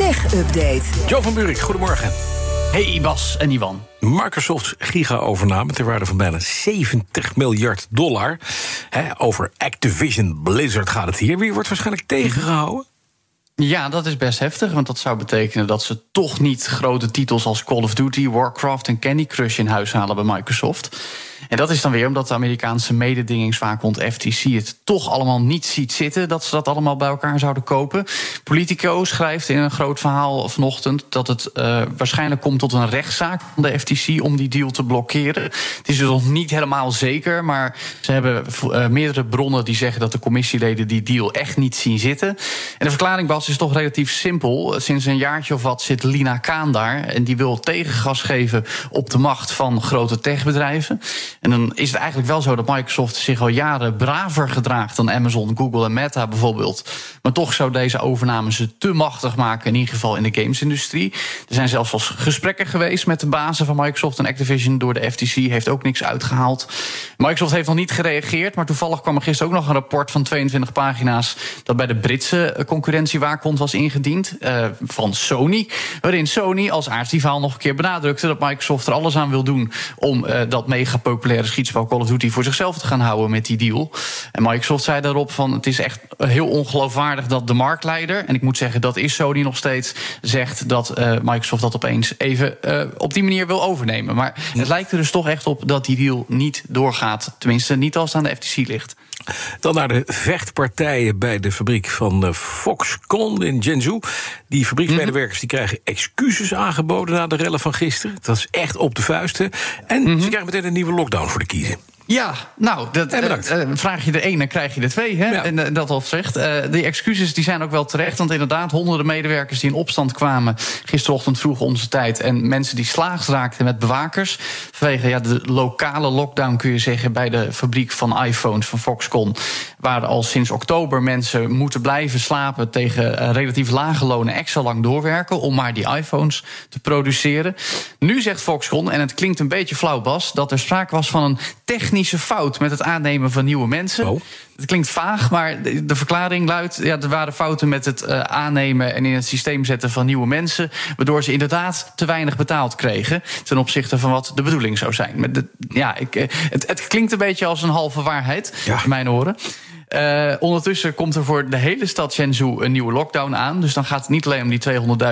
Tech Update. Jo van Buurik, goedemorgen. Hey Bas en Iwan. Microsofts giga-overname ter waarde van bijna 70 miljard dollar. over Activision Blizzard gaat het hier. Wie wordt waarschijnlijk tegengehouden? Ja, dat is best heftig, want dat zou betekenen dat ze toch niet grote titels als Call of Duty, Warcraft en Candy Crush in huis halen bij Microsoft. En dat is dan weer omdat de Amerikaanse mededingingswaakhond FTC het toch allemaal niet ziet zitten dat ze dat allemaal bij elkaar zouden kopen. Politico schrijft in een groot verhaal vanochtend dat het uh, waarschijnlijk komt tot een rechtszaak van de FTC om die deal te blokkeren. Het is dus nog niet helemaal zeker, maar ze hebben uh, meerdere bronnen die zeggen dat de commissieleden die deal echt niet zien zitten. En de verklaring, Bas, is toch relatief simpel. Sinds een jaartje of wat zit Lina Kaan daar en die wil tegengas geven op de macht van grote techbedrijven. En dan is het eigenlijk wel zo dat Microsoft zich al jaren braver gedraagt dan Amazon, Google en Meta bijvoorbeeld. Maar toch zou deze overname ze te machtig maken, in ieder geval in de gamesindustrie. Er zijn zelfs wel gesprekken geweest met de bazen van Microsoft en Activision door de FTC, heeft ook niks uitgehaald. Microsoft heeft nog niet gereageerd, maar toevallig kwam er gisteren ook nog een rapport van 22 pagina's dat bij de Britse concurrentiewaakhond was ingediend uh, van Sony, waarin Sony als aartsdivaal nog een keer benadrukte dat Microsoft er alles aan wil doen om uh, dat mega populaire schietspel Call of Duty voor zichzelf te gaan houden met die deal. En Microsoft zei daarop van het is echt heel ongeloofwaardig dat de marktleider, en ik moet zeggen dat is Sony nog steeds, zegt dat uh, Microsoft dat opeens even op die manier wil overnemen. Maar het lijkt er dus toch echt op dat die deal niet doorgaat. Tenminste, niet als het aan de FTC ligt. Dan naar de vechtpartijen bij de fabriek van eh, Foxconn in Zhengzhou. Die fabrieksmedewerkers die krijgen excuses aangeboden na de rellen van gisteren. Dat is echt op de vuisten. En ze krijgen meteen een nieuwe lockdown voor de kiezen. Ja, nou, dat, uh, vraag je de dan krijg je de twee. Hè? Ja. En uh, dat opzicht. Uh, die excuses die zijn ook wel terecht. Want inderdaad, honderden medewerkers die in opstand kwamen... gisterochtend vroeg onze tijd... en mensen die slaags raakten met bewakers... vanwege ja, de lokale lockdown, kun je zeggen... bij de fabriek van iPhones van Foxconn... waar al sinds oktober mensen moeten blijven slapen... tegen relatief lage lonen extra lang doorwerken... om maar die iPhones te produceren. Nu zegt Foxconn, en het klinkt een beetje flauw, Bas... dat er sprake was van een technisch fout met het aannemen van nieuwe mensen. Oh. Het klinkt vaag, maar de, verklaring luidt: ja, er waren fouten met het uh, aannemen en in het systeem zetten van nieuwe mensen, waardoor ze inderdaad te weinig betaald kregen ten opzichte van wat de bedoeling zou zijn. Met de, ja, ik, het, het, klinkt een beetje als een halve waarheid, ja. in mijn oren. Uh, ondertussen komt er voor de hele stad Shenzhou een nieuwe lockdown aan. Dus dan gaat het niet alleen om die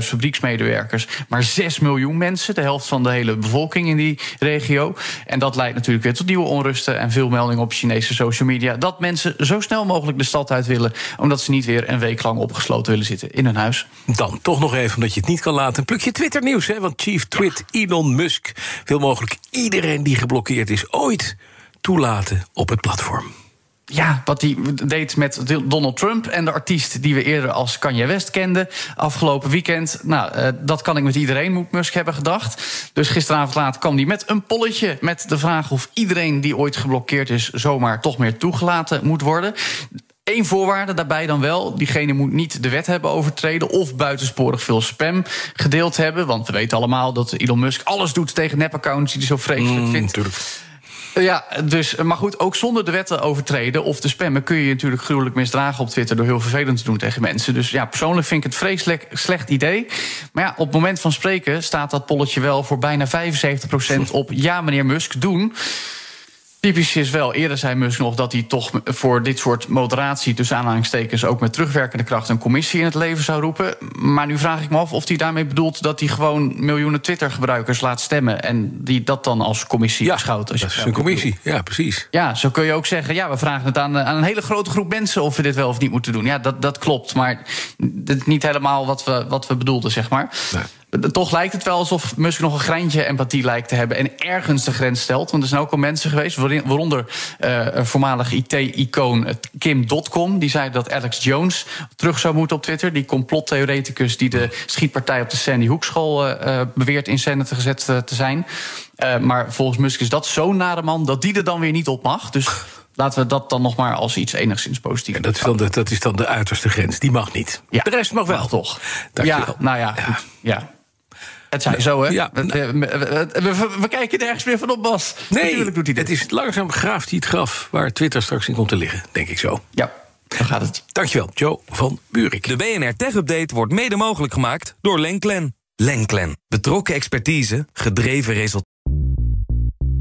200.000 fabrieksmedewerkers, maar 6 miljoen mensen, de helft van de hele bevolking in die regio. En dat leidt natuurlijk weer tot nieuwe onrusten en veel meldingen op Chinese social media dat mensen zo snel mogelijk de stad uit willen, omdat ze niet weer een week lang opgesloten willen zitten in hun huis. Dan toch nog even, omdat je het niet kan laten, een plukje Twitter-nieuws. Want Chief Twit Elon Musk wil mogelijk iedereen die geblokkeerd is ooit toelaten op het platform ja, wat hij deed met Donald Trump en de artiest die we eerder als Kanye West kenden afgelopen weekend. Nou, uh, dat kan ik met iedereen, moet Musk hebben gedacht. Dus gisteravond laat kwam hij met een polletje met de vraag of iedereen die ooit geblokkeerd is zomaar toch meer toegelaten moet worden. Eén voorwaarde daarbij dan wel: diegene moet niet de wet hebben overtreden of buitensporig veel spam gedeeld hebben. Want we weten allemaal dat Elon Musk alles doet tegen nepaccounts die hij zo vreselijk mm, vindt. Ja, dus, maar goed, ook zonder de wetten overtreden of te spammen kun je je natuurlijk gruwelijk misdragen op Twitter door heel vervelend te doen tegen mensen. Dus ja, persoonlijk vind ik het vreselijk slecht idee. Maar ja, op het moment van spreken staat dat polletje wel voor bijna 75% op ja, meneer Musk, doen. Typisch is wel, eerder zei Musk nog dat hij toch voor dit soort moderatie, tussen aanhalingstekens, ook met terugwerkende kracht een commissie in het leven zou roepen. Maar nu vraag ik me af of hij daarmee bedoelt dat hij gewoon miljoenen Twitter-gebruikers laat stemmen en die dat dan als commissie ja, beschouwt. Als je dat is een commissie, ja, precies. Ja, zo kun je ook zeggen, ja, we vragen het aan, aan een hele grote groep mensen of we dit wel of niet moeten doen. Ja, dat, dat klopt, maar dat is niet helemaal wat we, wat we bedoelden, zeg maar. Nee. Toch lijkt het wel alsof Musk nog een greintje empathie lijkt te hebben en ergens de grens stelt. Want er zijn ook al mensen geweest, waaronder uh, een voormalig IT-icoon Kim Dotcom, die zei dat Alex Jones terug zou moeten op Twitter. Die complottheoreticus die de schietpartij op de Sandy Hook School uh, beweert in scène te gezet uh, te zijn. maar volgens Musk is dat zo'n nare man dat die er dan weer niet op mag. Dus laten we dat dan nog maar als iets enigszins positiefs. Ja, dat, is dan de, dat is dan de uiterste grens. Die mag niet. Ja, de rest mag wel. Mag toch? Ja, nou ja, ja. ja. Het zijn zo, hè? Ja, we, we, we, we, kijken nergens meer van op, Bas. Nee, Natuurlijk doet hij dit. het is langzaam graaft hij het graf waar Twitter straks in komt te liggen, denk ik zo. Ja. Zo gaat het. Dankjewel, Joe van Buurik. De BNR Tech Update wordt mede mogelijk gemaakt door Lenklen. Lenklen. Betrokken expertise, gedreven resultaten.